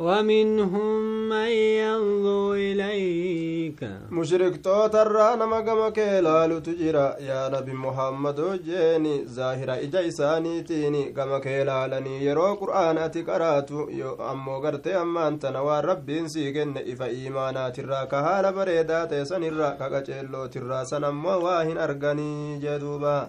ومنهم من ينظر إليك. مشرك توتر نما كما كيلالو تجرا يا نبي محمد جيني. زاهرة إجايساني تيني. كما كيلالني يرو قرآن أتكراتو يو أمو غرتي أما أنت نوى ربي نسيقن إفا إيمانا ترى. كهانا بريدا تيسان الرا كاكا جيلو ترى. سنم وواهن أرغني جدوبا.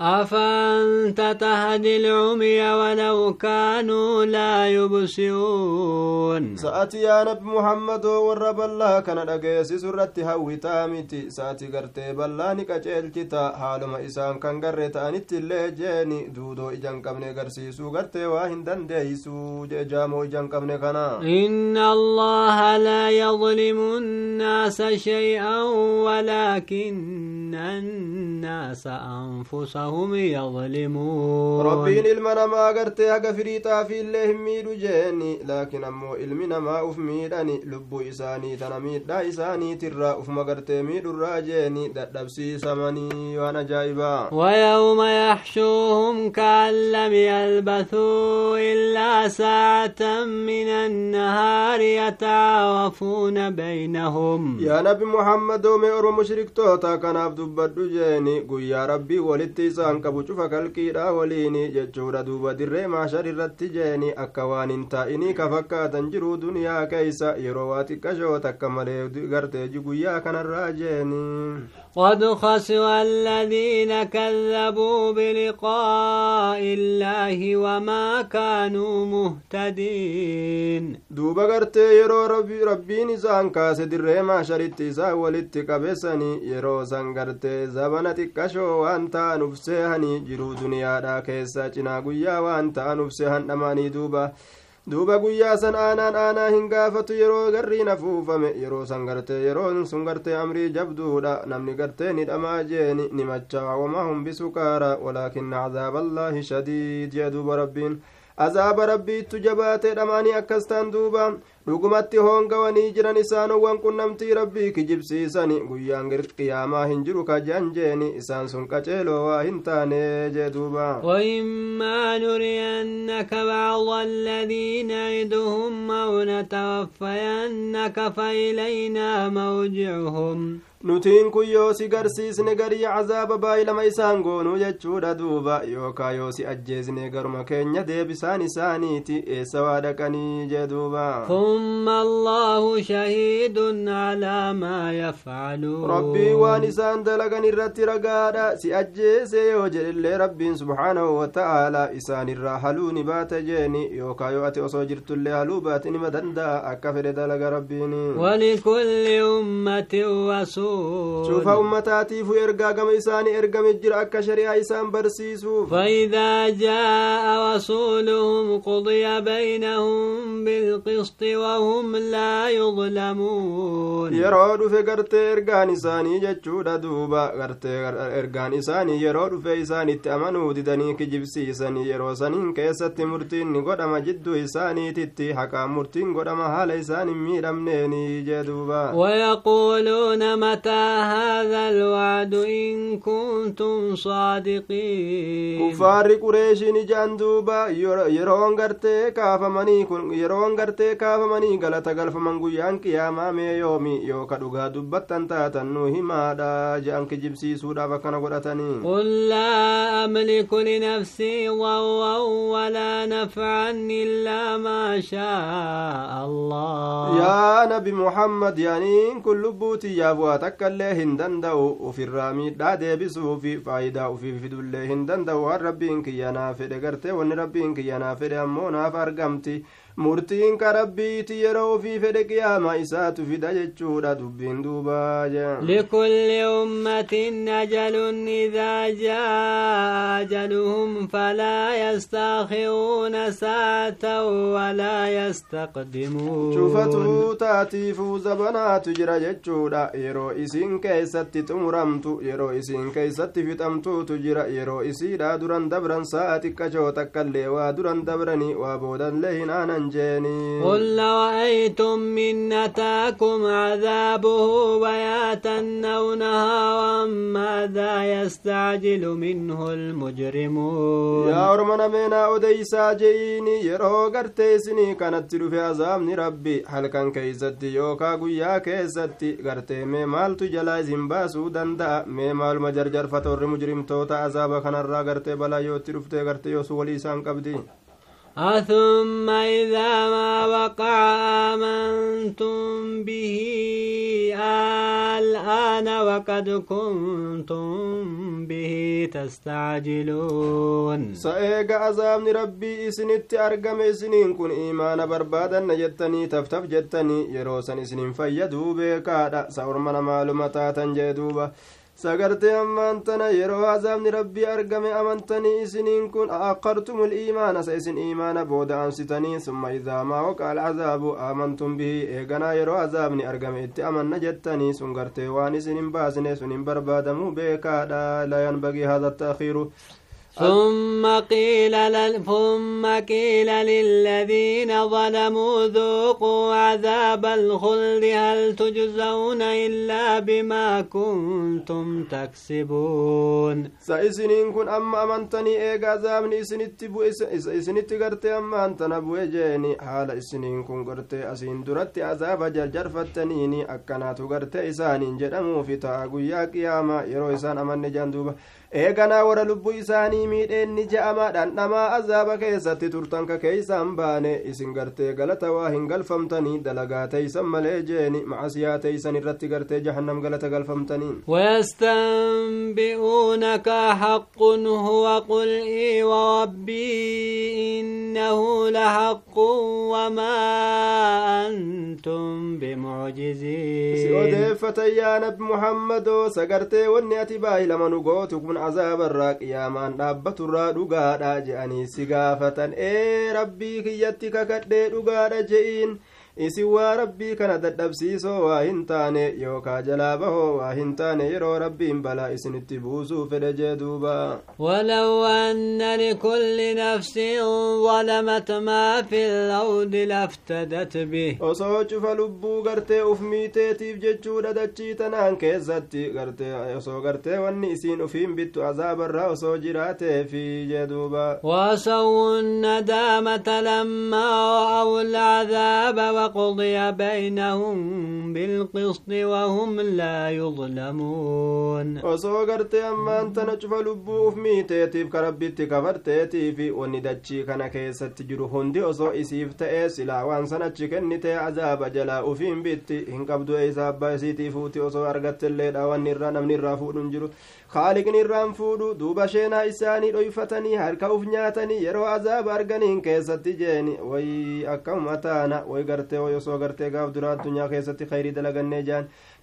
أفأنت تهدي العمي ولو كانوا لا يبصرون؟ سأتي يا نبي محمد ورب الله كان دغيسي سرتي هوي تامتي سأتي غرتي بلاني كجلتتا حالما إسان كان غرتا أنتي اللي جيني دودو إجان قبني غرسيسو غرتي واهن دنديسو جامو إجان قبني كنا إن الله لا يظلم الناس شيئا ولكن الناس أنفسهم هم يظلمون. ربين المنا ما قرتي هقا فريتا في الله ميدو جيني لكن أمو المنا ما أف ميداني لبو إساني تنميد دا إساني ترى أف ما قرتي ميدو راجيني. دبسي سمني وأنا جايبا. ويوم يحشوهم كأن لم يلبثوا إلا ساعة من النهار يتعارفون بينهم. يا نبي محمد ومي أرو مشرك توتا كان عبد بدو isaan qabu cufa kalqiidha waliin jechuudha duuba dirree maashar irratti jeeni akka waan hin taa'inii ka fakkaatan jiru duniyaa keeysa yeroo waa xiqqashoo takka malee gartee guyyaa kanarraa jeeni قد خسر الذين كذبوا بلقاء الله وما كانوا مهتدين دوبا غرتي يرو ربي ربين إسان كاس دري ما شريت إسا ولت قبسني يرو سان غرتي زبنة تكشو وانتا نفسيهني جرو دنيا دا كيسا چنا قويا وانتا نفسيهن أماني دوبا duuba guyyaa san aanaan aanaa hin gaafatu yeroo garriin afuufame yeroo san gartee yeroon sun gartee amrii jabduudha namni gartee ni dhamaa jeeni ni machaa wamaa hum bisukaara walaakinna cazaaba allaahi shadiid jee duuba rabbiin azaaba rabbiittu jabaatee dhamaanii akkas taan duuba dhugumatti hoongawanii jiran isaanowwan qunnamtii rabbii kijibsiisani guyyaan qiyaamaa hin jiru kajan jeeni isaan sun qaceeloo waa hin taane jee duuba وإما نرينك بعض الذي نعدهم أو نتوفينك فإلينا مرجعهم nutiin kun yoo si garsiisne garii cazaaba baay'ilama isaan goonuu jechuudha duuba yookaa yoo si ajjeesne garuma keenya deebisaan isaaniiti eessa waa dhaqanii jee duuba ثم الله شهيد على ما يفعلون rabbii waan isaan dalagan irratti ragaadha si ajjeese yoo jedhellee rabbiin subhaanahu wata'aalaa isaan irraa haluu ni baata jeeni yookaa yoo ati osoo jirtullee haluu baate nima danda'a akka fedhe dalaga rabbiini ولكل أمة رسول ummataatiifu ergaa gama isaanii ergame jira akka shari'aa isaan barsiisuuf فإذا جاء رسولهم قضي بينهم بالقسط وهم لا يظلمون gartee ergaan isaanii jechuudha duuba gartee ergaan isaanii yeroo dhufe isaanitti amanuu didanii kijibsiisanii yeroo saniin keessatti murtiin ni godhama jidduu isaaniititti haqaan murtiin godhama haala isaan hin miidhamneeni jee duuba ويقولون متى هذا الوعد إن كنتم صادقين kuffaarri qureeshiin ijaan duuba yeroon gartee kaafamanii kun yeroon gartee kaafamanii galata galfaman guyyaan qiyaamaa mee yoomi yooka dhugaa dubbattan taatan nu himaadha je'an kijibsiisuudhaaf akkana godhatanii قل لا أملك لنفسي ضرا ولا نفعا إلا ما شاء الله yaa nabi muhammad yaaniin kun lubbuutiyyaaf waa takka illee hin danda'u ufirraa miidhaa deebisuufi faayidaa ufii fidullee hin danda'u waan rabbiin kiyya naa fedhe gartee wanni rabbiin kiyya naa fedhe ammoo naaf argamti murtiin ka rabbiiti yeroo ufii fedhe qiyaama isaatu fida jechuudha dubbiin duubaa لكل أمة أجل إذا جاء أجلهم فلا يستأخرون ساعة ولا يستقدمون cufatuu taatiifuu zabanaatu jira jechuudha yeroo isiin keessatti xumuramtu yeroo isiin keessatti fixamtuutu jira yeroo isiidha duran dabran sa'a xiqqashoo takkaillee waa duran dabranii waa boodanlee hin aanan قل لو أيتم من نتاكم عذابه بياتا أو نهارا ماذا يستعجل منه المجرمون؟ يا أرمنا من أودي ساجيني يرهو قرتيسني كانت تلو في عذاب ربي. هل كان كيزت يوكا قويا كيزت قرتي ميمال تجلا زنبا سودان دا. ميمال مجرجر فتور مجرم توتا عذابا كان الرا قرتي بلا يوتي رفتي قرتي يوسو وليسان قبدي أثم إذا ما وقع آمنتم به الآن وقد كنتم به تستعجلون. سأيغ أزام ربي إسنت أرقم إسنين كن إيمانا بربادا نجتني تفتف جتني يروسا إسنين فيدو بيكادا سأرمنا معلومة جدوبا. Sagartee ammaan tana yeroo azaabni rabbii argame amantanii isiniin kun aqartumul iimaana sa isin iimaana booda ansitanii summa idaa maa waqa alcazaabu aamantum bihi eeganaa yeroo azaabni argame itti amanna jettanii sun gartee waan isin hin baasne sun hin barbaadamuu beekaadha la yanbagii hada taakhiiru ثم قيل ثم قيل للذين ظلموا ذوقوا عذاب الخلد هل تجزون إلا بما كنتم تكسبون؟ سأسن إن كن أما أمنتني إيقا زامن إسن اتبو إسن اتقرتي أما أنت نبو إجيني حال إسن إن كن قرتي أسن درتي عذاب جل جرفة تنيني أكناتو قرتي إسان جرمو في تاقو يا قيامة إرو إسان أمن جاندوب إيقا نورا لبو إساني isaanii miidheen ni je'ama dhandhamaa azaaba keessatti turtan ka keeysaan baane isin gartee galata waa hin galfamtanii dalagaa teeysan malee jeeni macasiyaa teeysan irratti gartee jahannam galata galfamtaniin ويستنبئونك حق هو قل إي وربي إنه لحق وما أنتم بمعجزين odeeffatan yaa nabi muhammadoo sagartee wanni ati baay'ilama nu gootu kun azaabarraa qiyaamaan dhaabbaturraa dhugaadha je'anii si gaafatan ee rabbii kiyyatti kakadhee dhugaadha je'iin isin waa rabbii kana dadhabsiisoo waa hin taane yookaa jalaa bahoo waa hin taane yeroo rabbiin balaa isinitti buusuu fedhe jee duuba ولو أن لكل نفس ظلمت ما في الأرض لافتدت به osoo cufa lubbuu gartee uf miiteetiif jechuudha dachii tanaan keessatti gartee osoo gartee wanni isiin ufiin bittu azaabarraa osoo jiraateefi jee duuba وأسروا الندامة لما رأوا العذاب قضي بينهم بالقسط وهم لا يظلمون. وصغر تيما انت نجف لبوف مي تيتيف كرب تيكفر تيتيفي وندتشي كان كيسة تجرو هندي وصو إسيف تأس. لا وان سنتشي كن تي جلا وفين بيتي. هنقبدو ايساب بايسي تيفوتي وصو أرغت الليل. وان نرى نم نرى جرو irraan fuudhu duuba sheenaa isaanii dhoyfatanii harka uf nyaatanii yeroo azaaba arganiin keessatti jeeni way akkama taana way gartee way osoo gartee gaaf duraa addunyaa keessatti khayrii dalagannee jaan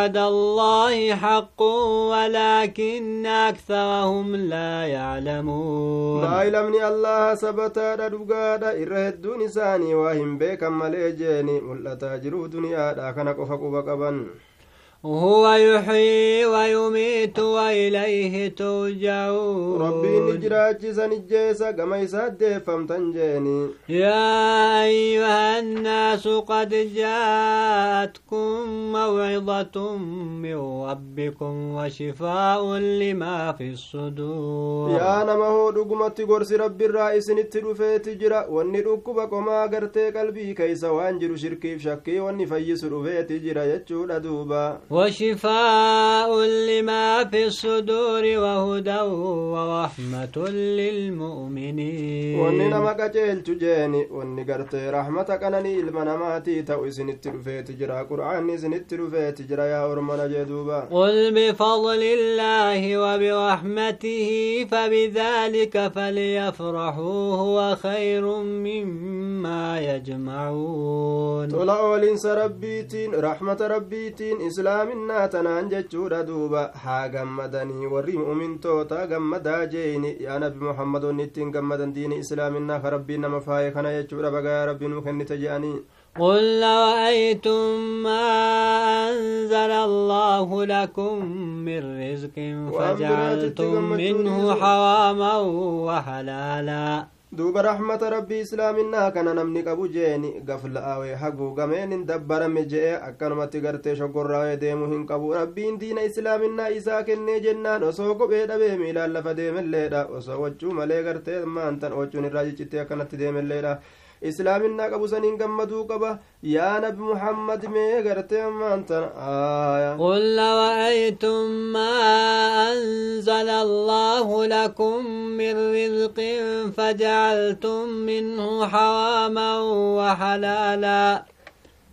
وعد الله حق ولكن أكثرهم لا يعلمون. لا إله من الله سبت رجعنا إره الدنيا ساني وهم بكم ملئ جني ولا تجرو الدنيا دا كنا كفك وبكبن هو يحيي ويميت وإليه ترجعون rabbiin ni jiraachisan ijjeesa gama isaa deeffamtan jeeni يا أيها الناس قد جاءتكم موعظة من ربكم وشفاء لما في الصدور yaa nama hoo dhugumatti gorsi rabbiirraa isinitti dhufeeti jira wanni dhukkuba qomaa gartee qalbii keeysa waan jiru shirkiif shakkii wanni fayyisu dhufeeti jira jechuudha duuba وشفاء لما في الصدور وهدى ورحمة للمؤمنين. وننا ما قجلت جيني وني قرتي رحمتك أنني المناماتي تو إسنت رفيت جرا قرآن إسنت رفيت جرا يا أرمنا جدوبا قل بفضل الله وبرحمته فبذلك فليفرحوا هو خير مما يجمعون طلع أولين ربيتين رحمة ربيتين إسلامنا تنان جتشورا دوبا ها غمدني وري مؤمنتوتا غمدا جيني يا نبي محمد نتين غمدن دين إسلامنا خربي نما فاي خنا جتشورا بغا يا ربي نمكن تجاني قل رأيتم ما أنزل الله لكم من رزق فجعلتم منه حراما وحلالا duuba rahmata rabbii islaaminaa kana namni qabu jeeni gafla'awe haguugameen hin dabbarame je'e akkanumatti gartee shoggorraawee deemuu hin qabu rabbiin diina islaaminaa isaa kennee jennaan osoo kophee dhabee miilaan lafa deemelleedha osoo wachuu malee gartee maantan wachuun irraa jiccittee akkanatti deemelleedha islaaminaa qabu saniin gammaduu qaba yaa nabi muhammad mee gartee maantan aya قل رأيتم ما أنزل الله لكم من رزق فجعلتم منه حراما وحلالا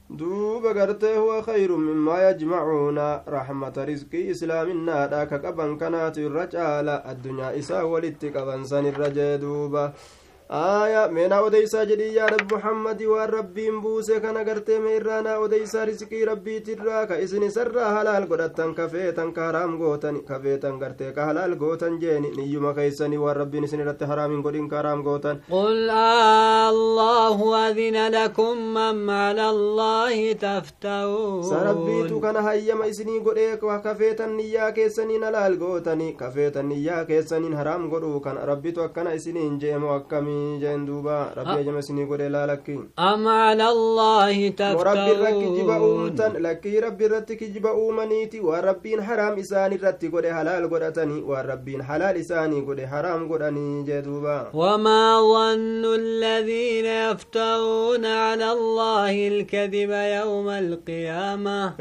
duuba gartee huwa khayru mimmaa yajmacuuna raxmata risqii islaaminaadha ka qaban kanaatu irra caala addunyaa isaa walitti qaban san irra jee duuba aya meenaa odeysaa jedhii yaa nabi muhammadi waan rabbiin buuse kana gartee me irraanaa odeysaa risqii rabbiitirraa ka isin isarraa halaal godhattan kafeetan ka haraam gootan kafeetan gartee ka halaal gootan jeeni niyyuma keeysanii waan rabbiin isin irratti haraam hin godhin ka haraam gootan قل آه الله أذن لكم أم على الله تفترون sarabbiitu kana hayyama isinii godhee kafeetan niyyaa keessaniin halaal gootanii kafeetan niyyaa keessaniin haraam godhuu kan rabbitu akkana isiniin jeemu akkamii jeen duuba rabbi hayyama isinii godhee laalakki أم على الله تفترون uumtan lakkii rabbi irratti kijiba uumaniiti waan rabbiin haraam isaan irratti godhe halaal godhatanii waan rabbiin halaal isaanii godhe haraam godhanii jee duuba وما ظن الذين يفترون على الله الكذب يوم القيامة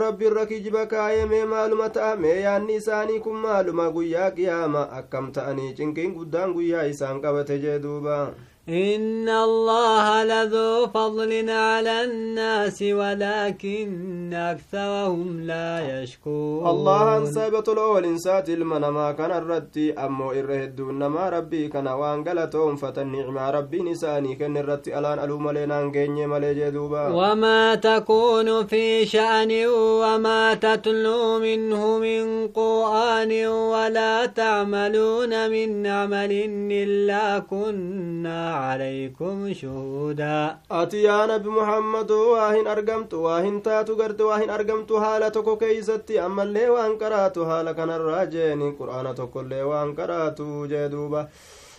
rabbi irra kijiba kaayee mee maaluma ta'a mee yaanni isaanii kun maaluma guyyaa qiyaama akkam ta'anii cinqiin guddaan guyyaa isaan qabate jee duuba إن الله لذو فضل على الناس ولكن أكثرهم لا يشكون الله أنصيب الأول إنسات المنما كان الرد أمو إرهد ما ربي كان وانقلتهم فتنعم ربي نساني كان الرد ألان ألوم لنا نجني ملي جذوبا وما تكون في شأن وما تتلو منه من قرآن ولا تعملون من عمل إلا كنا عليكم شهودا. أتيانا بمحمد واهن أرقمت واهن تاتو قرت واهن أرقمت حالة كيزتي أما اللي وانقراتو حالة كان الراجين قرآن تقول لي وانقراتو جدوبا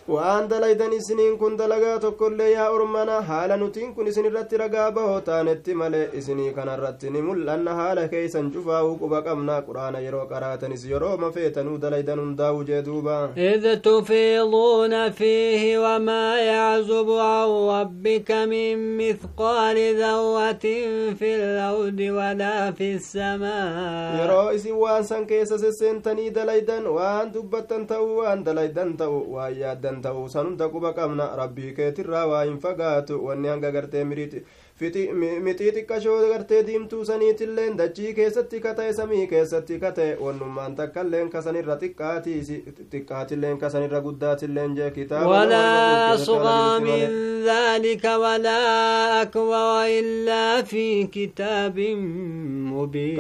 waan dalaydan isiniin kun dalagaa tokkollee yaa ormana haala nutiin kun isin irratti ragaa bahoo taanetti malee isinii kanarratti ni mul'anna haala keeysan cufaa'uu quba qabna qur'aana yeroo qaraatanis yeroo mafeetanuu dalaydan hundaa'u jee duuba إذ تفيضون فيه وما يعزب عن ربك من مثقال ذرة في الأرض ولا في السماء yeroo isin waan san keessa sesseentanii dalaydan waan dubbattan ta'u waan dalaydan ta'u waan yaaddan ta'u san hunda quba qabna rabbii keetirraa waa hin fagaatu wanni hanga gartee miriiti mixii xiqqashoo gartee diimtuu saniitilleen dachii keessatti kata'e samii keessatti kata'e wannummaan takkailleen kasanirra xiqqaatilleen kasanirra guddaatilleen jee kitaaba أصغى من ذلك ولا أكبر إلا في كتاب مبين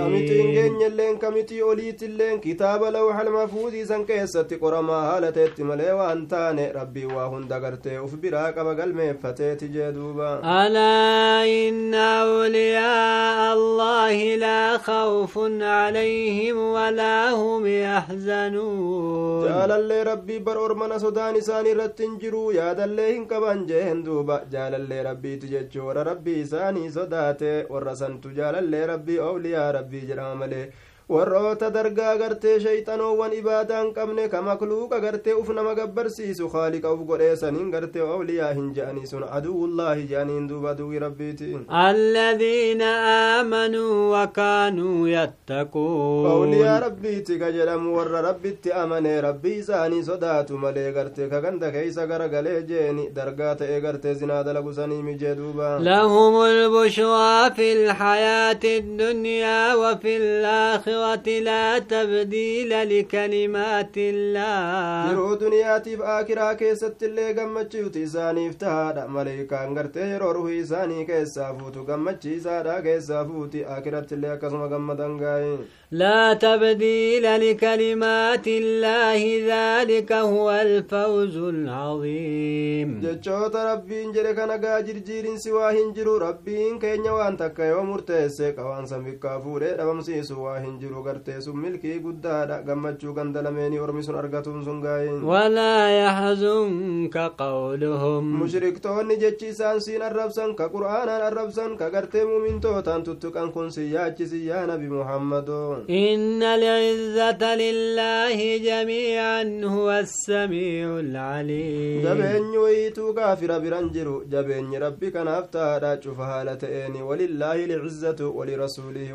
oliitilleen kitaaba lawxal mafuuzii san keessatti qoramaa haala teetti malee waan taane rabbii waa hunda gartee uf biraa qaba galmeeffateeti jee duuba ألا إن أولياء الله لا خوف عليهم ولا هم يحزنون. جال الله ربي برور من سودان ساني رتنجرو يا دالله إن كبان جهندوبا جال الله ربي تجتشور ربي ساني سوداته ورسن تجال الله ربي أولياء ربي جرامله warroota dargaa gartee shayxanoowwan ibaadaa hin qabne ka makluuqa gartee uf nama gabbarsiisu haaliqa uf godheesaniin gartee awliyaa hin je'anii sun aduwullaahi je'aniin duuba aduwwi rabbiiti alladhiina aamanuu wakaanuu yattaquun awliyaa rabbiiti ka jedhamu warra rabbitti amane rabbii isaanii sodaatu malee gartee ka ganda keeysa garagalee jeeni dargaa ta'ee gartee zinaa dalagusanii mijee duuba lahum lbushraa fi lxayaati الدنيا وفي الحلوة لا تبديل لكلمات الله. يرو دنيا تيف آكرا كيست اللي غمتشي وتيزاني افتاد مليكا انغرته يرو روحي زاني كيسا فوتو غمتشي زادا كيسا فوتي آكرا تلي اكسما غمت لا تبديل لكلمات الله ذلك هو الفوز العظيم. جچو تربي انجري كان غاجر جيرين سوا هنجرو ربي ان وانتا كيو مرتسي كوان سمي كافوري دبم هنجرو وان تكا يوم مرتسه قوان سمكا فوره دبمسي سوا هنجرو غرتي سم ملكي غدادا غمچو غندلميني اورمسون ارغتون سنغاي ولا يحزنك قولهم مشركتون جچي سان سين الربسن كقران الربسن كغرتي مؤمن توتان تتقن كن سياچ سيا نبي محمد إن العزة لله جميعا هو السميع العليم جبين ويتو كافر برنجر جبين ربي كان شوف هالتين ولله العزة ولرسوله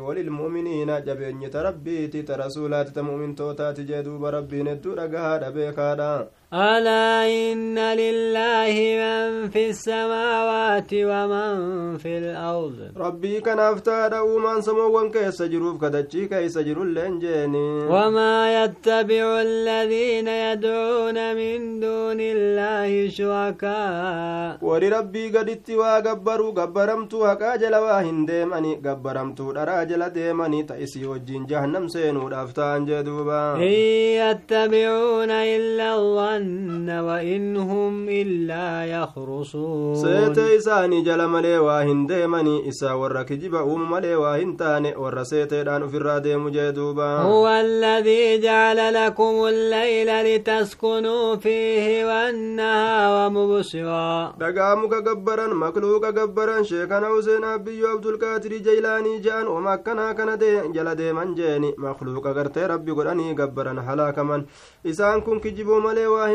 تربيتي ترسولات تمؤمن توتات جدوب ربي ندو رقها بيكادا ألا إن لله من في السماوات ومن في الأرض. ربي كان أفتاد ومن سموان كيس جروف كدتشي كيس جرو اللنجيني وما يتبع الذين يدعون من دون الله شركاء. وري ربي قدت وقبروا قبرمتو هكا جلوا هنديمني قبرمتو دراجل ديمني تأسي وجين جهنم سينو دافتان جدوبا. إن يتبعون إلا الله الظن وإن هم إلا يخرصون. سيتي إساني جل ملي واهن ديمني إسا ورا كجب أوم ملي واهن تاني ورا سيتي دان في الرادي مجدوبا هو الذي جعل لكم الليل لتسكنوا فيه والنهار مبصرا دقامك قبرا مكلوك قبرا شيخنا حسين أبي عبد القادر جيلاني جان ومكنا كان دي جل ديمن جيني مخلوق قرتي ربي قرآني قبرا هلاك من. إسان كن كجبو ملي واهن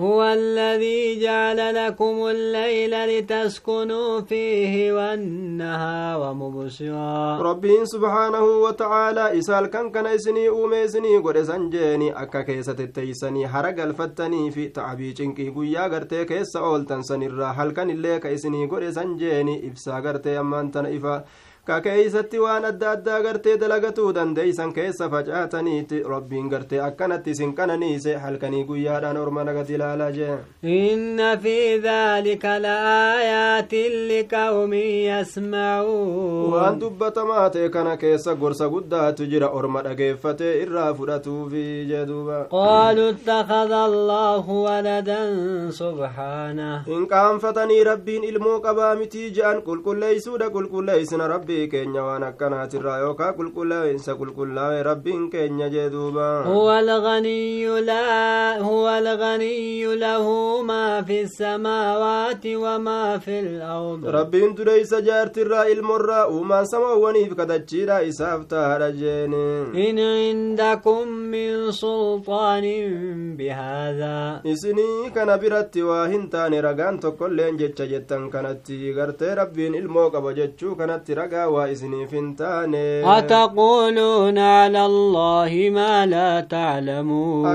هو الذي جعل لكم الليل لتسكنوا فيه والنهار مبصرا. ربين سبحانه وتعالى إسال كان كان إسني أومي إسني قد سنجيني أكا كيسة التيسني حرق الفتني في تعبي چنكي قويا غرتي كيسة أولتن سنرا حل كان اللي كيسني قد سنجيني إفسا غرتي أمان تنئفا ka keeysatti waan adda addaa gartee dalagatuu dandeeysan keessa facaataniiti rabbiin gartee akkanatti isin qananiise halkanii guyyaadhaan orma nagati ilaalaa jee inna fi dhaalika laaayaatin liqawmin yasmacuun waan dubbatamaa ta'e kana keessa gorsa guddaatu jira orma dhageeffate irraa fudhatuufi jee duuba qaaluu ittakhada allaahu waladan subhaanah hin qaanfatanii rabbiin ilmoo qabaa mitii je'an qulqulleeysuudha qulqulleeysina rabbii rabbii keenya waan akkanaatirraa yookaa qulqullaa'insa qulqullaa'e rabbiin keenya jee duuba huwa alganiyyu lahu maa fi samaawaati wamaa fi lard rabbiin dureeysa jaartirraa ilmorraa uumaan samawwaniif kadachiidha isaaf tahaadha jeeni in cindakum min sulxaanin bihaadaa isinii kana biratti waa hin taane ragaan tokkoilleen jecha jettan kanatti gartee rabbiin ilmoo qaba jechuu kanatti ragaa أتقولون على الله ما لا تعلمون؟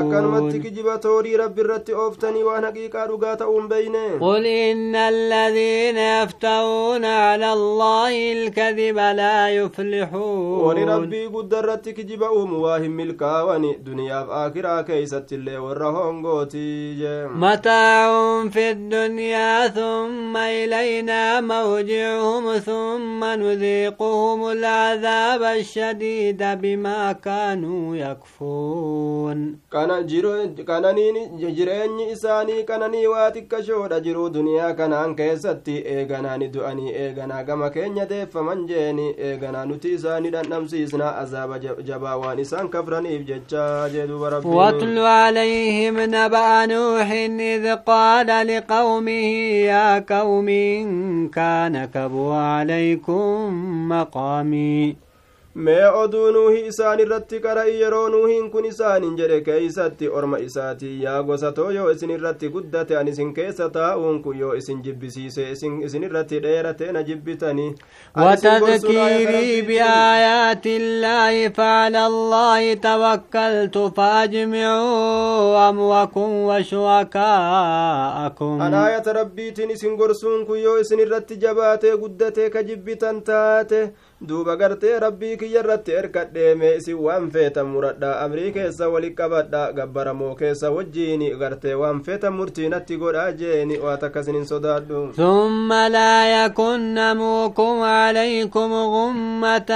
قل إن الذين يفتون على الله الكذب لا يفلحون. ربي قد رتك جبأهم واهم الكاون دنيا فآخرة كيست اللي ورهم قوتي متاع في الدنيا ثم إلينا موجعهم ثم نذيعهم نذيقهم العذاب الشديد بما كانوا يكفون kana jireenyi isaanii kananii waa xiqqashoodha jiruu duniyaa kanaan keessatti eeganaani du'anii eeganaa gama keenya deeffaman jeeni eeganaa nuti isaanii dhandhamsiisna azaaba jabaa waan isaan kafraniif jecha jeeduba rabbi واتل عليهم نبأ نوح إذ قال لقومه يا قوم إن كان كبر عليكم مقامي. Mee oduu nuuhi isaan irratti qara'i yeroo nuuhiin kun isaanin jedhe keeysatti orma isaatii yaa gosatoo yoo isin irratti guddate an isin keessa taa'uun kun yoo isin jibbisiise isin irratti dheerate na jibbitanii وتذكيري بآيات الله فعلى الله توكلت فأجمعوا أمركم وشركاءكم أنا آية ربي تنسين قرسون كيو إسن الرت جباتي قدتي كجبتن تاتي duuba gartee rabbii kiyya irratti erkadheeme isin waan feetan muradha amrii keessa wali qabadha gabbaramoo keessa wajjiin gartee waan feetan murtiinatti godha jeeni waat akkasin hin sodaadhu ثم لا يكن نموكم عليكم غمة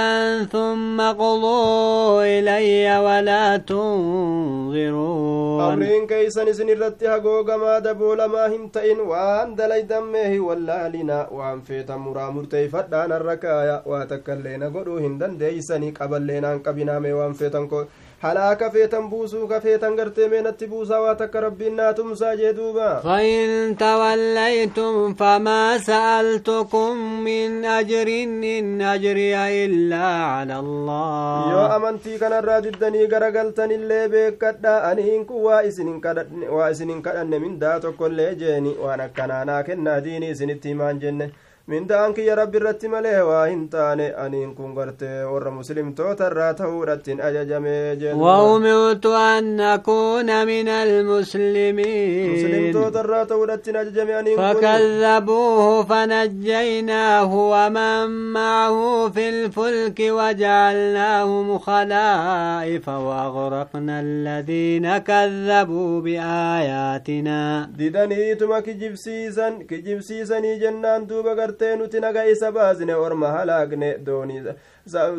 ثم قضوا إلي ولا تنظرون أمرين كيسن إسن الرت هقوغما دبولما هنتئن وان دليدن ميه واللالنا وان فيتا مرا مرتيفدان الركايا واتك illee na godhuu hin dandeeysanii qaballee naan qabinaame waan feetan ko halaaka feetan buusuu ka feetan gartee meenatti buusaa waa takka rabbiin naa tumsaa jee duuba فإن توليتم فما سألتكم من أجر إن أجري إلا على الله yoo amantii kanarraa diddanii garagaltan illee beekadha aniin kun waa isinin kadhanne mindaa tokkollee jeeni waan akkanaanaa kennaa diinii isinitti himaan jenne minda'an kiyya rabbi irratti malee waa hin taane aniin kun gartee warra muslimtoota irraa ta'uudhattiin ajajamee وأمرت أن أكون من المسلمين muslimtoota irraa ta'uudhattiin ajajame aniin فكذبوه فنجيناه ومن معه في الفلك وجعلناهم خلائف وأغرقنا الذين كذبوا بآياتنا didaniituma kijibsiisan kijibsiisanii jennaan duuba gartee nuti naga isa baasne orma halaagne doonii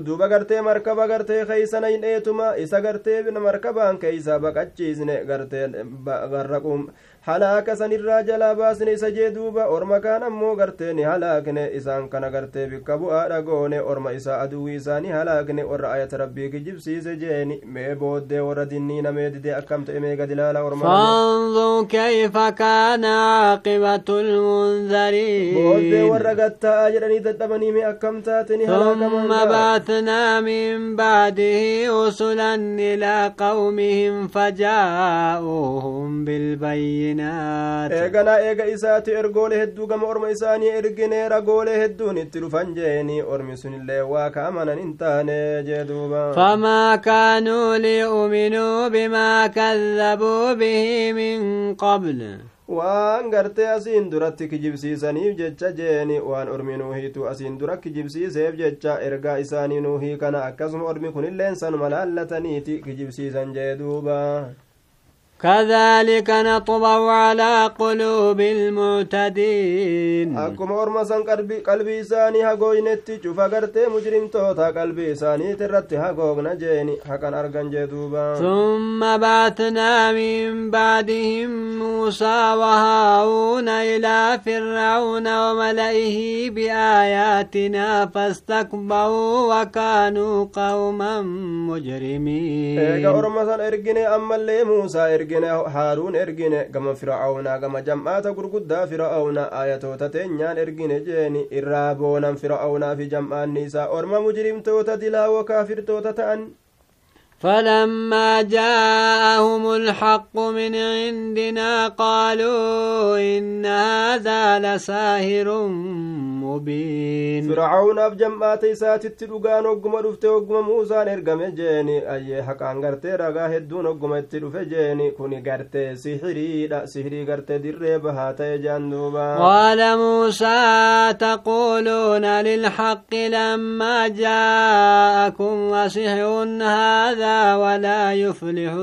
duuba gartee markaba gartee keeysana hin eetuma isa gartee markabaan keeysa baqachiisne gartee garraquum halaaka sanirraa jalaa baasne isa jee duuba orma kaan ammoo gartee ni halaakne isaan kana gartee bikka bu'aadha goone orma isaa aduwwii isaanii halaakne warra ayata rabbii kijibsiise jeeni mee booddee warra dinnii namee didee akkam ta'e mee gadi laala orma فانظر كيف كان عاقبة المنذرين booddee warra gatta'aa jedhanii dadhabanii mee akkam taate ni ثم halaakaman بعثنا من بعده رسلا إلى قومهم فجاءوهم mu'minaati eeganaa eega isaati ergoolee hedduu gama orma isaanii erginee ragoolee hedduun itti dhufan jeeni. Ormi sunillee waa ka amanan hin taane jee duuba. Famaa kaanuu liyuuminuu bimaa kaddabuu bihi min qabl. Waan gartee asiin duratti kijibsiisaniif jecha jeeni. Waan ormi nuuhiitu asiin dura kijibsiiseef jecha ergaa isaanii nuuhii kana akkasuma ormi kunilleen sanuma laallataniiti kijibsiisan jee duuba. كذلك نطبع على قلوب المعتدين. أكم أرمى سن قلبي قلبي ساني هقوي نتي شوفا قرتي مجرم توتا قلبي ساني ترتي هقوق نجيني هكا نرغن جدوبا ثم بعثنا من بعدهم موسى وهاون إلى فرعون وملئه بآياتنا فاستكبروا وكانوا قوما مجرمين. أكم أرمى سن أرقني أما اللي موسى إرقني. Ergine haaruun ergine gama fir'aawnaa gama jam'aata gurguddaa fir'aawnaa ayatoota teenyaan ergine jeeni irraa boonan fir'aawnaa fi jam'aanni isaa orma mujrimtoota dilaawoo kaafirtoota ta'an فلما جاءهم الحق من عندنا قالوا إن هذا لساهر مبين. فرعون أبجم آتي ساتت لغان وقم رفت وقم موسى نرغم جيني. أي حقا نغرت رغا هدون وقم في جيني. كوني غرت سحري لا سحري غرت در بهات جندوبا قال موسى تقولون للحق لما جاءكم وسحر هذا ولا يفلح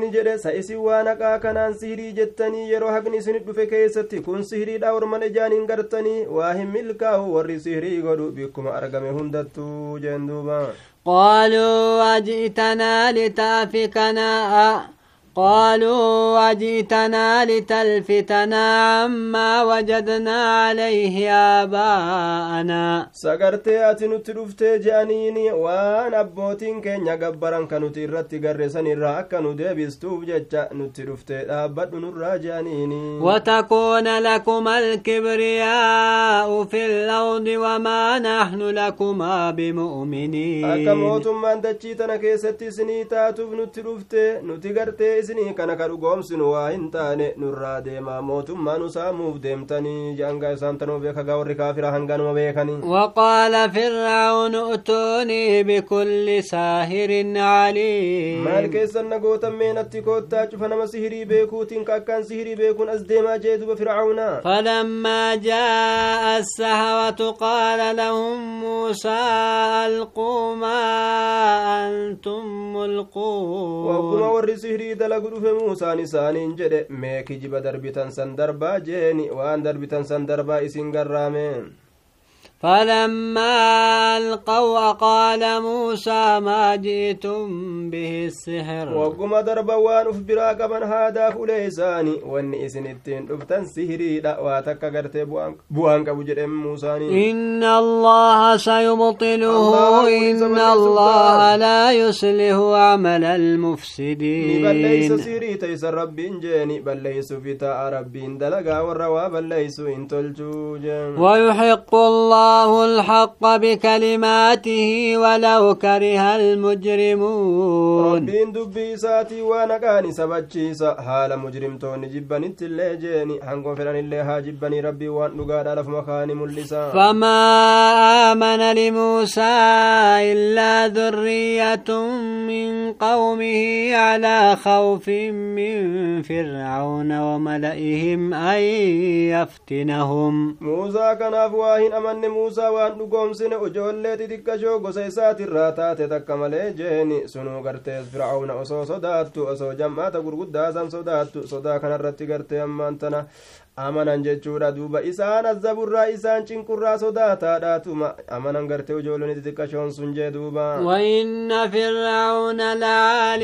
ni jedhe sa isin waan haqaa kanaan sihirii jettanii yeroo haqni isinit dhufe keessatti kun sihiriidha orman ijaan hin gartanii waa hin milkaa'u warri sihirii godhu bikkuma argame hundattuu jeen duuba قالوا وجئتنا لتلفتنا عما وجدنا عليه آباءنا. سقرت أتنو تلفت جانيني وان أبوتين كن يقبران كنو ترت قرسان الرأك كانو دي بيستوب جتا نتلفت أبت جانيني وتكون لكم الكبرياء في الأرض وما نحن لكما بمؤمنين. أكا من دجيتنا كيستي سنيتا تفنو تلفت نتقرت isinii kana ka dhugoomsinu waa hin taane nurraa deemaa mootummaa nu saamuuf deemtanii jeangaa isaan tanuu beeka gaa warri kaafira hanganuma beekanii وقال فرعون ائتوني بكل ساهر عليم maal keessan nagootan meenatti koottaa cufa nama sihirii beekuutiin ka akkaan sihirii beekuun as deemaa jee duba fircauna فلما جاء السهرة قال لهم موسى ألقوا ما أنتم wagguma ملقون warri sihirii dalagu dhufe muusaan isaaniin jedhe mee kijiba darbitan san darbaa jeeni waan darbitan san darbaa isin garraame فلما ألقوا قال موسى ما جئتم به السحر. وقم ضرب وان افبرا كمن هذا فليساني. وان اسن التين ابتن سهري لا واتك بوانك بجرم موسى إن الله سيبطله. إن الله لا يصلح عمل المفسدين. بل ليس سهري تيس ربي انجيني بل ليس فتاء ربي اندلقا والروا. بل ليس انتلجوجا ويحق الله الله الحق بكلماته ولو كره المجرمون. ربين دبي ساتي وأنا قاني سبجي سا حال مجرم انت اللي جيني. هنقو فران اللي ها جبني ربي وان نقاد على فمخاني ملسا. فما آمن لموسى إلا ذرية من قومه على خوف من فرعون وملئهم أن يفتنهم. موسى كان أفواه أمن muusaa waan dhugoomsine ijoollee xixiqqashoo gosa isaatirraa taate takka malee jeeni sunuu gartees fir'aawna osoo sodaattu osoo jam'aata gurguddaa san sodaattu sodaa kanarratti gartee ammaan tana amanan jechuudha duuba isaan azzaburraa isaan cinqurraa sodaataadhaatuma amanan gartee ijoolleen xixiqqashoon sun jee duuba وإن فرعون لعال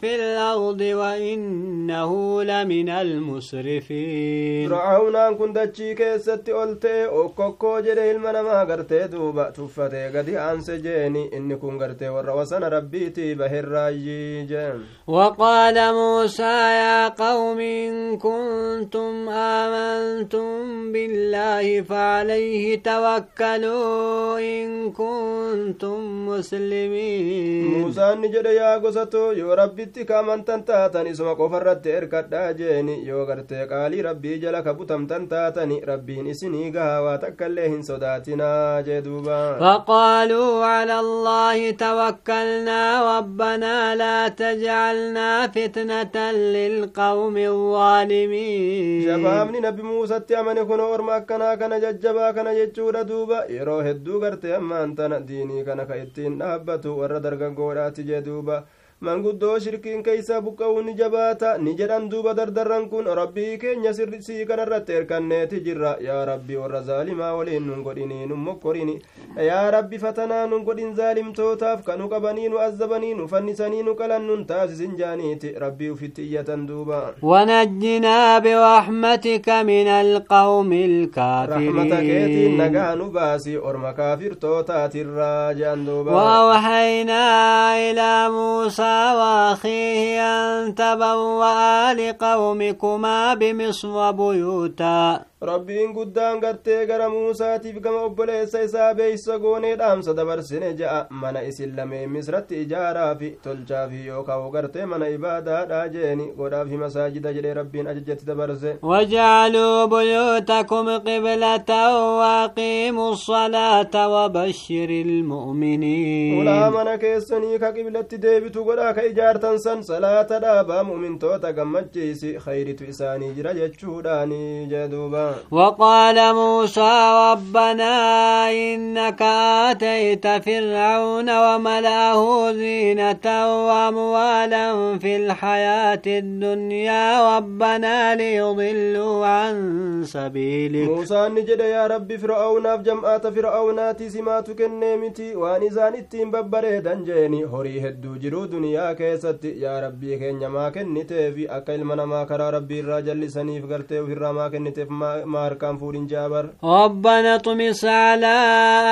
في الأرض وإنه لمن المسرفين fir'aawnaan kun dachii keessatti ol ta'e okkokkoo jedhe ilma namaa gartee duuba tuffatee gadi aanse jeeni inni kun gartee warra wasana rabbiitii baherraayyii jeen وقال موسى يا قوم إن كنتم آمنتم بالله فعليه توكلوا إن كنتم مسلمين. موسى نجد يا قصتو يو ربي تيكا من تنتاتني سما قفر رتير قد آجيني يو قرتي قالي ربي جلك بطم تنتاتني. ربي نسيني قهوة تكاليهن صداتنا جدوبا. فقالوا على الله توكلنا ربنا لا تجعلنا فتنة للقوم الظالمين. شفا shabaabni nabi muusatti amane kun orma akkanaa kana jajjabaa kana jechuudha duuba yeroo hedduu gartee ammaan tana diinii kana ka ittiin dhaabbatu warra dargaggoodhaati jee duuba manguddoo shirkiin keeysaa buqqa'uu ni jabaata ni jedhan duuba dardarran kun rabbii keenya sii kanarratti erkanneeti jirra yaa rabbi warra zaalimaa waliin nun godhinii nun mokkorini yaa rabbi fatanaa nun godhin zaalimtootaaf kanu qabanii nu azzabanii nu fannisanii nu qalan nun taasisin jaaniiti rabbii ufitti iyyatan duuba من القوم rahmata keetiin الكافرين nagaa nu baasi orma kaafirtootaatirraa jean duuba وأوحينا إلى موسى وأخيه أن تبوأ لقومكما بمصر بيوتا. Rabbiin guddaan gartee gara muusaatiif gama obboleessa isaa beeysa goonee dhaamsa dabarsine je'a mana isin lameen misratti ijaaraafi tolchaafi yookaan gartee mana ibaadaadha jeeni godhaafi masaajida jedhee rabbiin ajajatti dabarse واجعلوا بيوتكم قبلة وأقيموا الصلاة وبشر المؤمنين ulaa mana keessanii ka qiblatti deebitu godhaa ka ijaartan san salaata dhaabaa mu'mintoota gammachiisi khayritu isaanii jira jechuudhaani jee duuba وقال موسى ربنا إنك آتيت فرعون وملأه زينة وأموالا في الحياة الدنيا ربنا ليضلوا عن سبيلك. موسى نجد يا ربي فرعون جمعات فرعوناتي سمات كنيمتي وأن إذان إتين ببريدا جيني هوري هدو جرو دنيا كيست يا ربي كين ما كنتي في أكل من ما كرا ربي الراجل سنيف قرتي وفي الرما كنتي ما هركان فورين جابر ربنا طمس على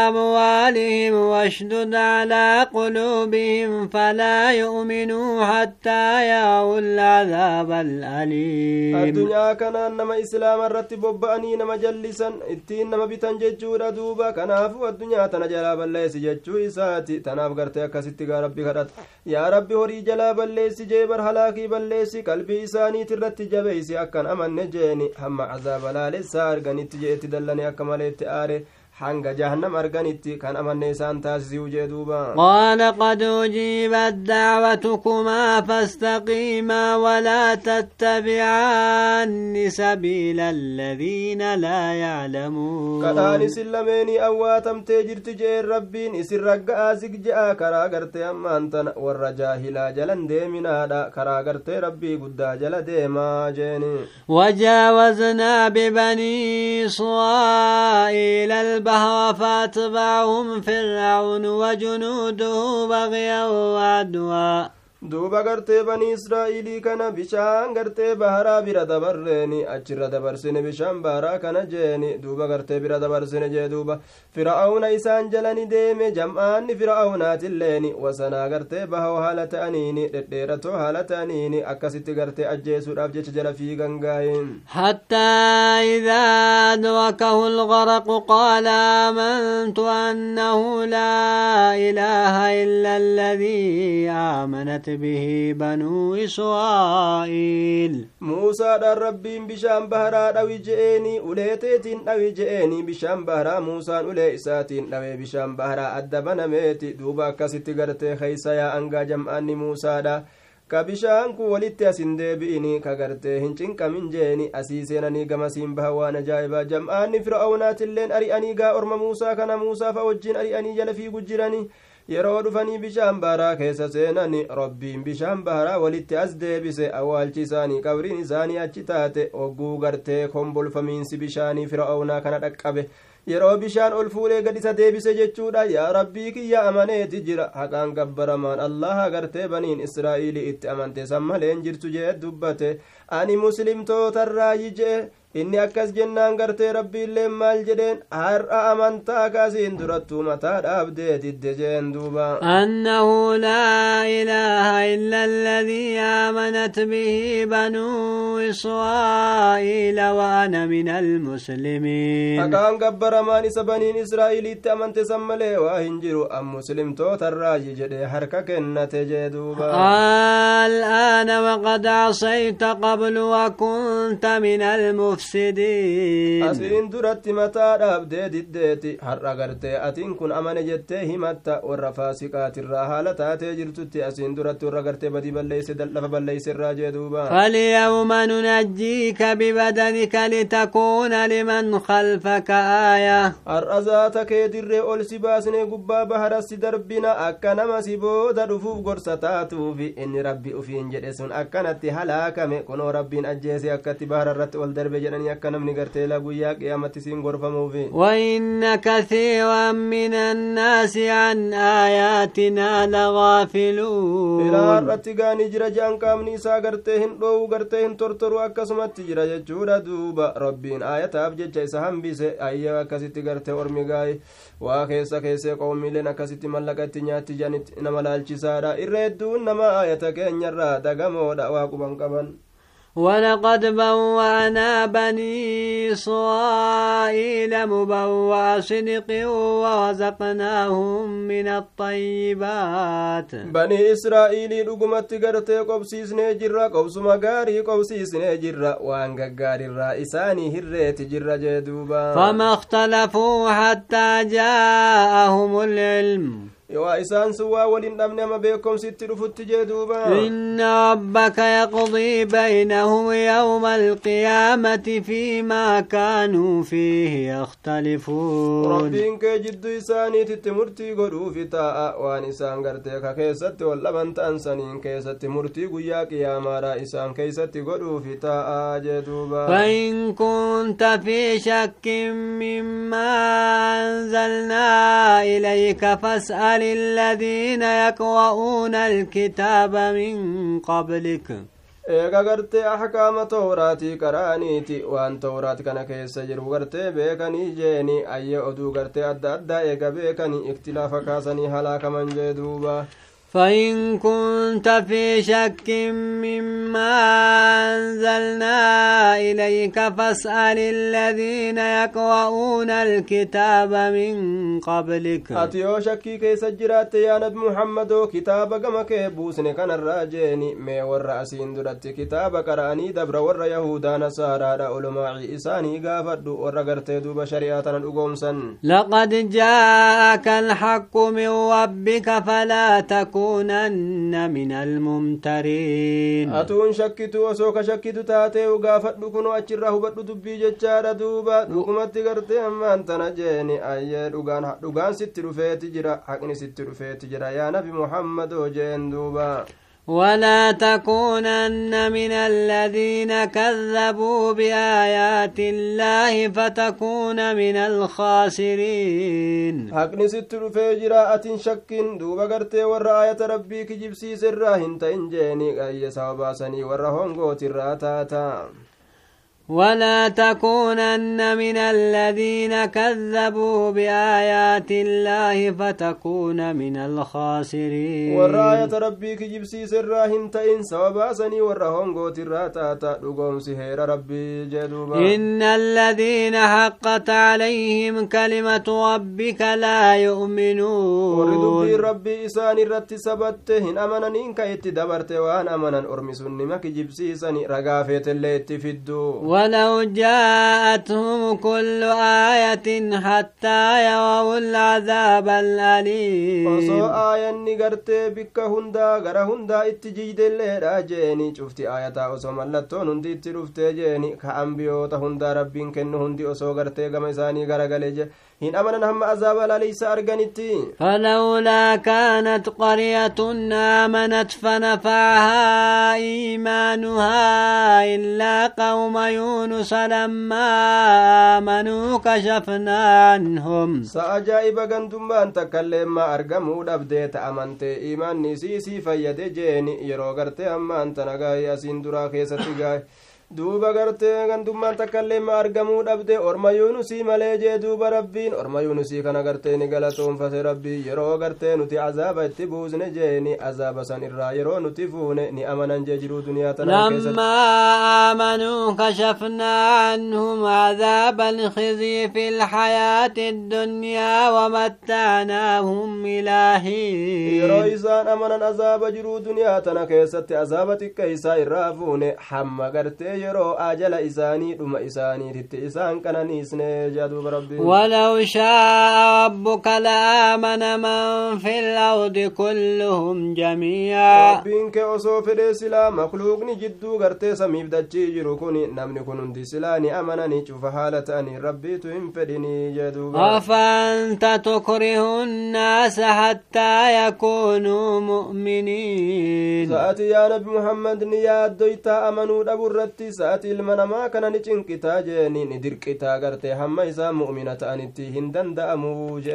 أموالهم واشدد على قلوبهم فلا يؤمنوا حتى يروا العذاب الأليم الدنيا كان نما إسلام الرتب ببأني نما جلسا ittiin nama bitan jechuudha duuba kanaafuu addunyaa tana jalaa balleessi jechuu isaati tanaaf gartee akkasitti gaa rabbi kadhata yaa rabbi horii jalaa balleessi jee bar halaakii balleessi qalbii isaaniit irratti jabeeysi akkan amanne jeeni hamma cazaaba laalessaa arganitti jeetti dallane akka maleetti aare hanga jahannam arganitti kan amanne isaan taasisuu jee duuba qaala qad ujiibat dacwatukumaa fastaqiimaa walaa tattabicaanni sabiila aladiina laa yaclamuun kadhaan isin lameenii awwaatamtee jirti jeen rabbiin isin ragga'aa zig je'a karaa gartee ammaan tana warra jaahilaa jalan deeminaadha karaa gartee rabbii guddaa jala deemaa jeeni وجاوزنا ببني إسرائيل البحر فأتبعهم فرعون وجنوده بغيا وعدوا. Duuba gartee banii israa'ilii kana bishaan gartee baharaa bira dabarreeni achirra dabarsine bishaan baharaa kana jeeni duuba gartee bira dabarsine jee duuba fir'aawna isaan jalani deeme jam'aanni fir'aawnaatilleen wasanaa gartee bahoo haala ta'aniini dhedheeratoo haala ta'aniini akkasitti gartee ajjeesuudhaaf jecha jala fiigan gaayin حتى إذا أدركه الغرق قال آمنت أنه لا إله إلا الذي آمنت به بنو إسرائيل موسى دار ربين بشام بهرا دوي جئني أوليتين دوي جئني بشام بهرا موسى أولي إساتين دوي بشام بهرا أدبنا ميتي دوبا كسيتي غرتي خيسا يا أنغا جمعاني موسى دا ka bishaan kun walitti asin deebi'ini ka gartee hin cinqamin jeeni asii seenanii gamasiin baha waan ajaa'ibaa jam'aanni fir'aawunaatilleen ari'anii gaa orma muusaa kana muusaafa wajjiin ari'anii jala fiigu jiranii yeroo dhufanii bishaan baharaa keessa seenan rabbiin bishaan baharaa walitti as deebise awwaalchi isaanii qabriin isaanii achi taate ogguu gartee kombolfamiinsi bishaanii fir'aawnaa kana dhaqqabe yeroo bishaan ol fuudhee gad isa deebise jechuudha yaa rabbii kiyya amaneeti jira haqaan gabbaramaan allaha gartee baniin israa'iilii itti amante san maleen jirtu jee dubbate ani muslimtootarraayi jee inni akkas jennaan gartee rabbiilleen maal jedheen har'a amantaa kaasiin durattuu mataa dhaabdee didde jeen duuba annahu laa ilaaha illa alladii aamanat bihi banuu israa'iila wa ana min almuslimiin haqaan gabbaramaan isa baniin israa'iiliitti amante san malee waa hin jiru an muslimtootarraayi jedhe harka kennate jee duuba الآن وقد عصيت قبل وكنت من المفسدين mufsidiin asiin duratti mataa dhaabdee diddeeti har'a gartee atiin kun amane jettee himatta warra faasiqaatirraa haala taatee jirtutti asiin duratti warra gartee badii balleeyse lafa balleeyse irraa jee duuba فاليوم ننجيك ببدنك لتكون لمن خلفك آية har'a zaata kee dirree ol si baasnee gubbaa bahara si darbina akka nama si booda dhufuuf gorsa taatuufi inni rabbi ufiin jedhe sun akkanatti halaakame kunoo rabbiin ajjeese akkatti bahara irratti ol darbe jedhanii akka namni gartee la guyyaa qiyaamatti siin gorfamuufi كثيرا من الناس عن آياتنا لغافلون ilaa irratti gaanii jira je'an qaamni isaa gartee hin dhoowwu gartee hin tortoru akkasumatti jira jechuudha duuba rabbiin aayataaf jecha isa hambise ayya akkasitti gartee ormi gaayi waa keessa keessee qoomiileen akkasitti mallaqa itti nyaatti jedhanitti nama laalchisaadha irra hedduun nama aayata keenyarraa dagamoodha waa quban qaban ولقد بوأنا بني إسرائيل مبوع صدق ورزقناهم من الطيبات. بني إسرائيل لقمت التقرت قبسي سنجر قبس مقاري قبسي وان وانقاري الرائساني هريت جر جدوبا. فما اختلفوا حتى جاءهم العلم. Waa isaan sun waa walin dhabne ama beekomsitti dhufutti jee duuba inna rabbaka yaqdii baynahum yawma alqiyaamati fiimaa kaanuu fiihi yakhtalifuun rabbiin kee jidduu isaaniititti murtii godhuufi taa'a waan isaan gartee ka keessatti wal dhaban ta'an saniin keessatti murtii guyyaa qiyaamaadha isaan keeysatti godhuufi taa'a jee duuba فإن كنت في شك مما أنزلنا إليك فاسأل الذين يقرؤون الكتاب من قبلك eega gartee ahkaama towraatii qara'aniiti waan towraat kana keessa jiru gartee beekanii jeeni ayye oduu gartee adda addaa eega beekanii iktilaafa kaasanii halaakaman jee duuba فإن كنت في شك مما أنزلنا إليك فاسأل الذين يقرؤون الكتاب من قبلك. أتيو شكي كي سجرات يا نبي محمد كتاب كما بوسن كان الراجيني مي ور أسين درت كتاب قراني دبر ور يهودا نصارى علماء إساني غافد ور غرتي دوب شريعتنا الأقومسا لقد جاءك الحق من ربك فلا تكن لتكونن من الممترين. أتون شكت وسوك شكت تاتي وقافت لكون وأجر رهو بدو تبي جتشار دوبا. لكم أتقرتي أما أنت أي لغان لغان ست رفيت جرا حقني ست رفيت جرا. يا نبي محمد وجين دوبا. ولا تكونن من الذين كذبوا بآيات الله فتكون من الخاسرين. حقني ست أتين شك دوبا قرتي ورا آية ربي كجيب سيسر هنت إنجيني أي سواباسني ورا هونغوتي راتاتا ولا تكونن من الذين كذبوا بآيات الله فتكون من الخاسرين والراية ربي كجيب سيسر هنتين سواباسني ورهم قوت الراتاتا لقوم سهير ربي جدوبا. إن الذين حقت عليهم كلمة ربك لا يؤمنون. وردبي ربي إساني رت سبته أمنن كيت دبرت وان أمنن أرمسن مك جبسيسني رقافة اللي اتفدو ولو جاءتهم كل آية حتى يروا العذاب الأليم bikka hundaa gara hundaa itti jiidelleedha jeeni cufti aayataa osoo mallattoon hundi itti dhuftee jeeni ka ambiyoota hundaa rabbiin kennu hundi osoo gartee gama isaanii garagale je hin amanan hamma azaaba laaleysa arganitti فلولا كانت قرية آمنت فنفعها إيمانها إلا قوم يونس لما آمنوا كشفنا عنهم. سأجائب غندمان تكلم ما أرقموا دبديت أمنتي إيمان نسيسي فيد جيني يرو غرتي أمان تنغاي أسين درا خيستي duuba gartee gandummaan takkaillee ma argamuu dhabde orma yuunusii malee jee duuba rabbiin orma yuunusii kana gartee ni galatoonfate rabbii yeroo gartee nuti azaaba itti buusne jeeni azaaba san irraa yeroo nuti fuune ni amanan jee jiruu duniyaa لما آمنوا كشفنا عنهم عذاب الخزي في الحياة الدنيا ومتعناهم إلى yeroo isaan amanan azaaba jiruu duniyaa tana keessatti azaaba xiqqa isaa irraa fuune hamma gartee yeroo ajala isaanii dhuma isaaniititti isaan qananiisne jea duuba rabbii ولو شاء ربك لآمن من في الأرض كلهم جميعا rabbiin kee osoo fedhee silaa makluuqni jidduu gartee samiif dachii jiru kun namni kun hundi silaa ni amananii cufa haala ta'anii rabbiitu hin fedhinii duuba أفأنت تكره الناس حتى يكونوا مؤمنين sa'ati yaa nabi muhammad ni yaaddoytaa amanuu dhabu irratti sa'ati ilma namaa kana ni cinqitaa jeeni ni dirqitaa gartee hamma isaa mu'mina ta'anitti hin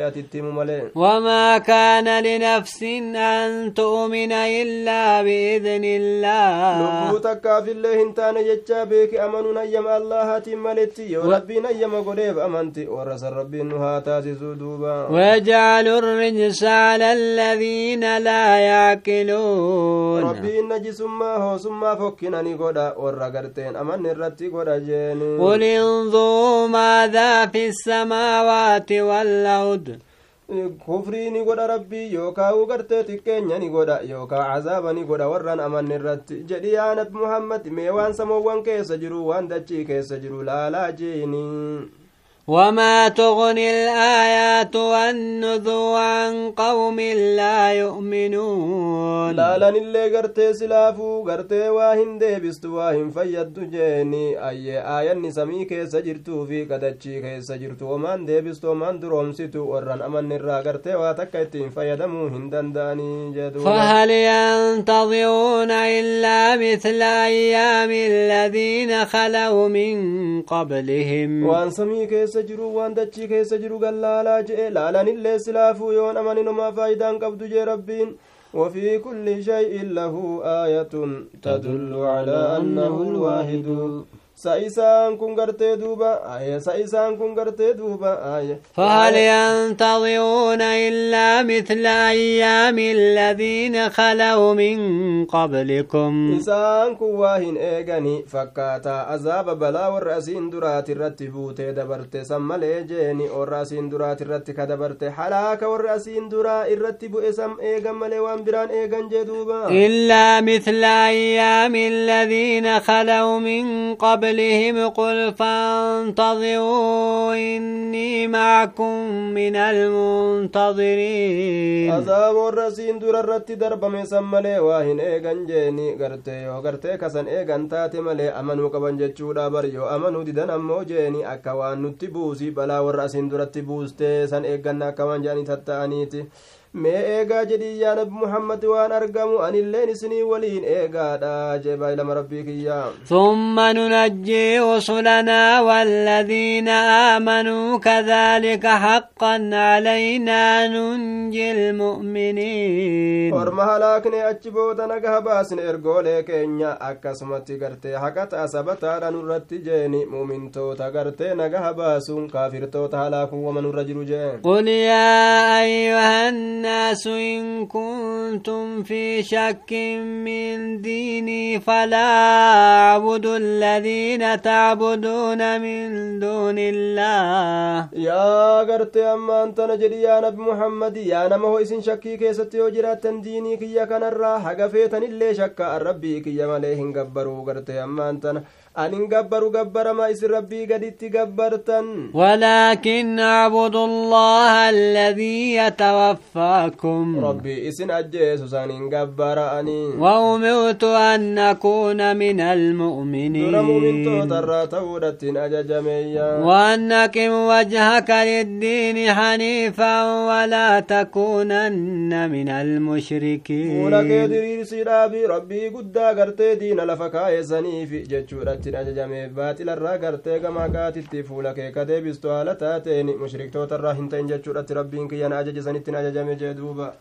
atitti himu malee وما كان لنفس أن تؤمن إلا بإذن الله lubbuu takkaafillee hin taane jechaa beeki amanuun hayyama allahaatiin maletti yoo rabbiin hayyama godheef amanti warra san rabbiin nu haa taasisuu duuba ويجعل الرجس على الذين لا يعقلون rabbiin najisummaa hoosummaa fokkina ni godha warra garteen amanni irratti godha jeeni قل انظروا ماذا في السماوات والأرض kufrii ni godha rabbii yookaa u gartee xiqqeenya ni godha yookaa cazaaba ni godha warran amanni irratti jedhi yaa nabi muhammad mee waan samoowwan keessa jiru waan dachii keessa jiru laalaa jeeni وما تغني الآيات والنذو عن قوم لا يؤمنون. لا لن اللي قرتي سلافو قرتي واهن ديبست واهن فيد جيني. أي آية نسمي كيس جرتو في قدتشي كيس جرتو. ومان ديبست ومان درومستو ورن أمن الرا قرتي واتكتين فيدمو هندن داني جدو. فهل ينتظرون إلا مثل أيام الذين خلوا من قبلهم؟ وان سمي كيس keessa jiru waan dachii keessa jiru gallaalaa je'e laalanillee silaafuu yoon amaninuma faayidaan qabdu jee rabbiin وفي كل شيء له آية تدل على أنه الواحد سايسان كن غرتي دوبا آية سايسان كن غرتي دوبا آية فهل ينتظرون إلا مثل أيام الذين خلوا من قبلكم؟ إسان كن واهن إيغاني فكاتا بلا درات دبرت درات حلاك درا الرتب إسم إيغان إيغان جدوبا إلا مثل أيام الذين خلوا من قبل قبلهم قل فانتظروا إني معكم من المنتظرين. عذاب الرسين دور الرت درب مسم ملي واهن إيغان جيني غرتي يو غرتي كسن إيغان تاتي ملي أمنو قبن جتشودا بر يو أمنو ددن أمو جيني أكوان نتبوسي بلا والرسين درت بوستي سن إيغان أكوان جاني تتانيتي. Mee eegaa jedhii yaa nabi muhammad waan argamu anilleen isinii waliin eegaadha jee baay'ilama rabbii kiyya ثم ننجي رسلنا والذين آمنوا كذلك حقا علينا ننجي المؤمنين orma halaakne achi booda nagaha baasne ergoolee keenya akkasumatti gartee haqata asabataadha nurratti jeeni mumintoota gartee nagaha baasuun kaafirtoota halaakuun wama nurra jiru jeen قل يا أيها الناس الناس إن كنتم في شك من ديني فلا أعبد الذين تعبدون من دون الله. يا قرت أما أنت نجري يا نبي محمد يا نمه إسن شكي كي ستيوجرات ديني كي يكن الراحة قفيتن اللي شك الربي كي يمليهن قبرو قرت أما أنت نجري ولكن اعبدوا الله الذي يتوفاكم ربي إسن أجيسوس أن قبر أني وأمرت أن نكون من المؤمنين من وأنكم وجهك للدين حنيفا ولا تكونن من المشركين ولك يدري سيرابي ربي قد قرتي دين لفكاية زنيفي جتشورك jechuudhattiin ajajameef baaxilarraa gartee gamaa gaatitti fuula kee ka deebistu haala taateen mushriktoota irraa hin ta'in jechuudhatti rabbiin kiyyan ajajisaniittiin ajajame jee duuba